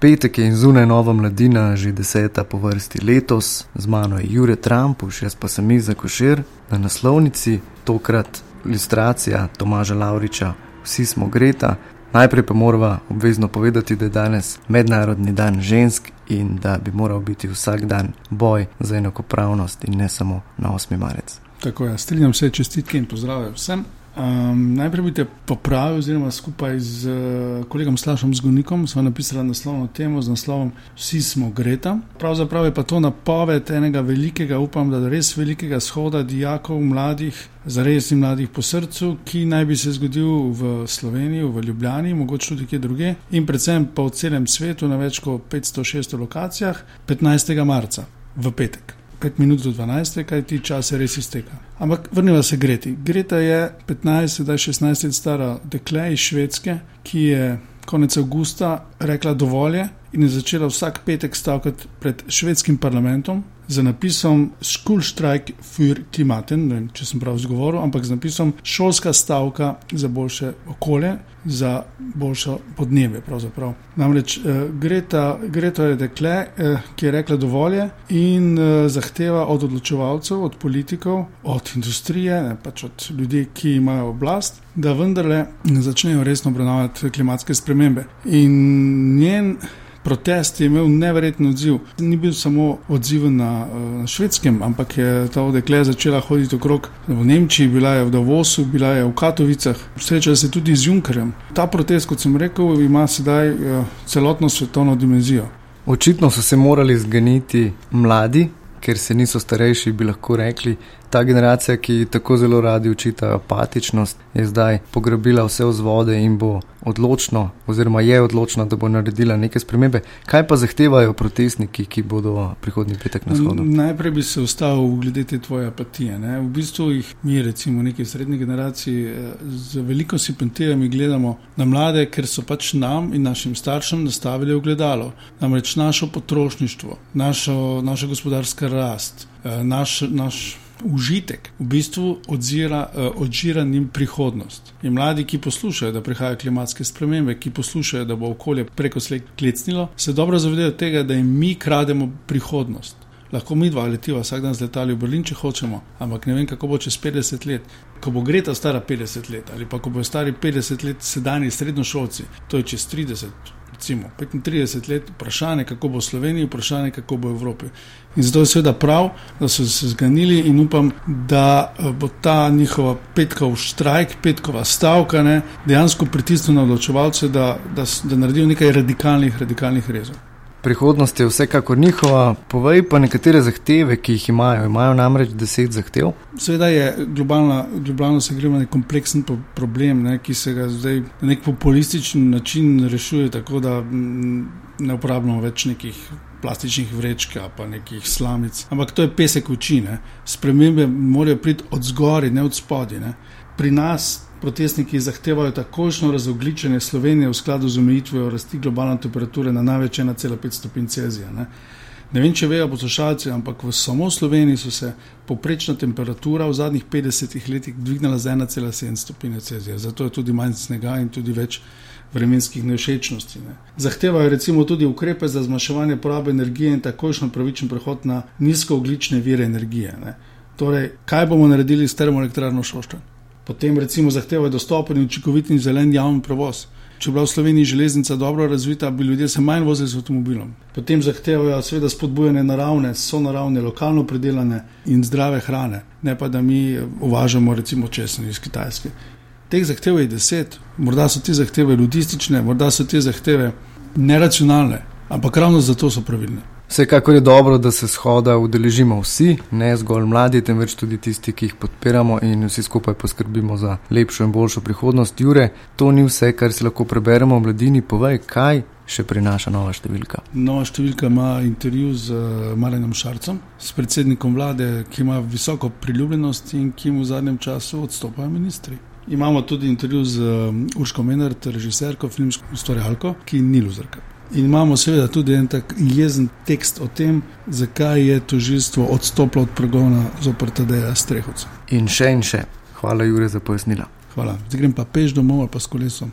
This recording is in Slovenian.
Petek je in zunaj nova mladina, že deseta po vrsti letos, z mano je Jure Trump, jaz pa sem Iza Košir na naslovnici, tokrat ilustracija Tomaža Lauriča, vsi smo Greta. Najprej pa moramo obvezno povedati, da je danes mednarodni dan žensk in da bi moral biti vsak dan boj za enakopravnost in ne samo na 8. marec. Tako je, strinjam se, čestitke in pozdrav vsem. Um, najprej bi te popravil, oziroma skupaj z uh, kolegom Slašom Zgonikom smo napisali naslovno temo z naslovom Vsi smo Greta. Pravzaprav je pa to napoved enega velikega, upam, da res velikega shoda dijakov, mladih, zares in mladih po srcu, ki naj bi se zgodil v Sloveniji, v Ljubljani, mogoče tudi kje druge in predvsem po celem svetu na več kot 500-600 lokacijah 15. marca v petek. 5 minut do 12, kaj ti čas res izteka. Ampak vrnimo se Greti. Greta je 15, zdaj 16 let stara dekle iz Švedske, ki je konec avgusta rekla dovolj in je začela vsak petek stavkati pred švedskim parlamentom, z napisom Schulstreik für Klimaten, ne če sem prav izgovoril, ampak z napisom šolska stavka za boljše okolje, za boljšo podnebje. Pravzaprav. Namreč eh, Greta je dekle, eh, ki je rekla dovolj in eh, zahteva od odločevalcev, od politikov, od industrije, ne, pač od ljudi, ki imajo oblast, da vendarle začnejo resno obravnavati klimatske spremembe. In njen protest je imel neverjeten odziv. Ni bil samo odziv na, na švedskem, ampak je ta odekle začela hoditi okrog v Nemčiji, bila je v Davosu, bila je v Katovicah, srečala se tudi z Junkerjem. Ta protest, kot sem rekel, ima sedaj celotno svetovno dimenzijo. Očitno so se morali zganiti mladi, ker se niso starejši, bi lahko rekli, ta generacija, ki tako zelo radi učita apatičnost, je zdaj pograbila vse vzvode in bo odločno, oziroma je odločna, da bo naredila neke spremembe. Kaj pa zahtevajo protestniki, ki bodo prihodnji petek na shodu? Najprej bi se ustavil glede te tvoje apatije. Ne? V bistvu jih mi, recimo, neki srednji generaciji, eh, z veliko simpatijami gledamo na mlade, ker so pač nam in našim staršem nastavili ogledalo. Namreč našo potrošništvo, našo, naša gospodarska rast, eh, naš. naš užitek v bistvu odzira, uh, odžira njim prihodnost. In mladi, ki poslušajo, da prihajajo klimatske spremembe, ki poslušajo, da bo okolje preko sled klecnilo, se dobro zavedajo tega, da jim mi krademo prihodnost. Lahko mi dva letiva vsak dan z letali v Berlin, če hočemo, ampak ne vem, kako bo čez 50 let. Ko bo Greta stara 50 let ali pa ko bo stari 50 let sedajni srednjošolci, to je čez 30, recimo 35 let, vprašanje, kako bo v Sloveniji, vprašanje, kako bo v Evropi. In zato je seveda prav, da so se zganili in upam, da eh, bo ta njihova petkov štrajk, petkova stavka ne, dejansko pritisnila na odločevalce, da, da, da naredijo nekaj radikalnih, radikalnih rezov. Prihodnost je vsekakor njihova, povej pa nekatere zahteve, ki jih imajo. Imajo namreč deset zahtev. Sveda je globalna, globalno segrevanje kompleksen problem, ne, ki se ga zdaj na nek populističen način rešuje, tako da mm, ne uporabljamo več nekih plastičnih vrečk pa nekih slamic. Ampak to je pesek oči. Spremembe morajo priti od zgori, ne od spodaj. Pri nas protestniki zahtevajo takošno razogličenje Slovenije v skladu z omejitvijo rasti globalne temperature na največ 1,5 stopinj Celzija. Ne. ne vem, če vejo poslušalci, ampak v samo Sloveniji so se poprečna temperatura v zadnjih 50 letih dvignila za 1,7 stopinje Celzija. Zato je tudi manj snega in tudi več vremenskih nevšečnosti. Ne. Zahtevajo recimo tudi ukrepe za zmanjševanje porabe energije in takošno pravičen prehod na nizkooglične vire energije. Ne. Torej, kaj bomo naredili s termoelektrarno Šoštanj? Potem recimo zahtevajo dostopen in učinkovit in zelen javni prevoz. Če bi bila v Sloveniji železnica dobro razvita, bi ljudje se manj vozili z avtomobilom. Potem zahtevajo seveda spodbujanje naravne, so naravne, lokalno predelane in zdrave hrane, ne pa da mi uvažamo recimo česen iz Kitajske. Teh zahtev je deset, morda so te zahteve ludistične, morda so te zahteve neracionalne, ampak ravno zato so pravilne. Vsekakor je dobro, da se shoda udeležimo vsi, ne zgolj mladi, temveč tudi tisti, ki jih podpiramo in vsi skupaj poskrbimo za lepšo in boljšo prihodnost. Jure, to ni vse, kar si lahko preberemo v mladini. Povej, kaj še prinaša nova številka. Nova številka ima intervju z uh, Marjenom Šarcem, s predsednikom vlade, ki ima visoko priljubljenost in ki mu v zadnjem času odstopajo ministri. Imamo tudi intervju z uh, Urško Menard, režiserko, filmsko ustvarjalko, ki ni luzerka. In imamo seveda tudi en tak jezen tekst o tem, zakaj je tožilstvo odstopilo od pregona zoprta Deja Strehovca. In še in še. Hvala, Jure, za pojasnila. Hvala. Zdaj grem pa peš domov ali pa s kolesom.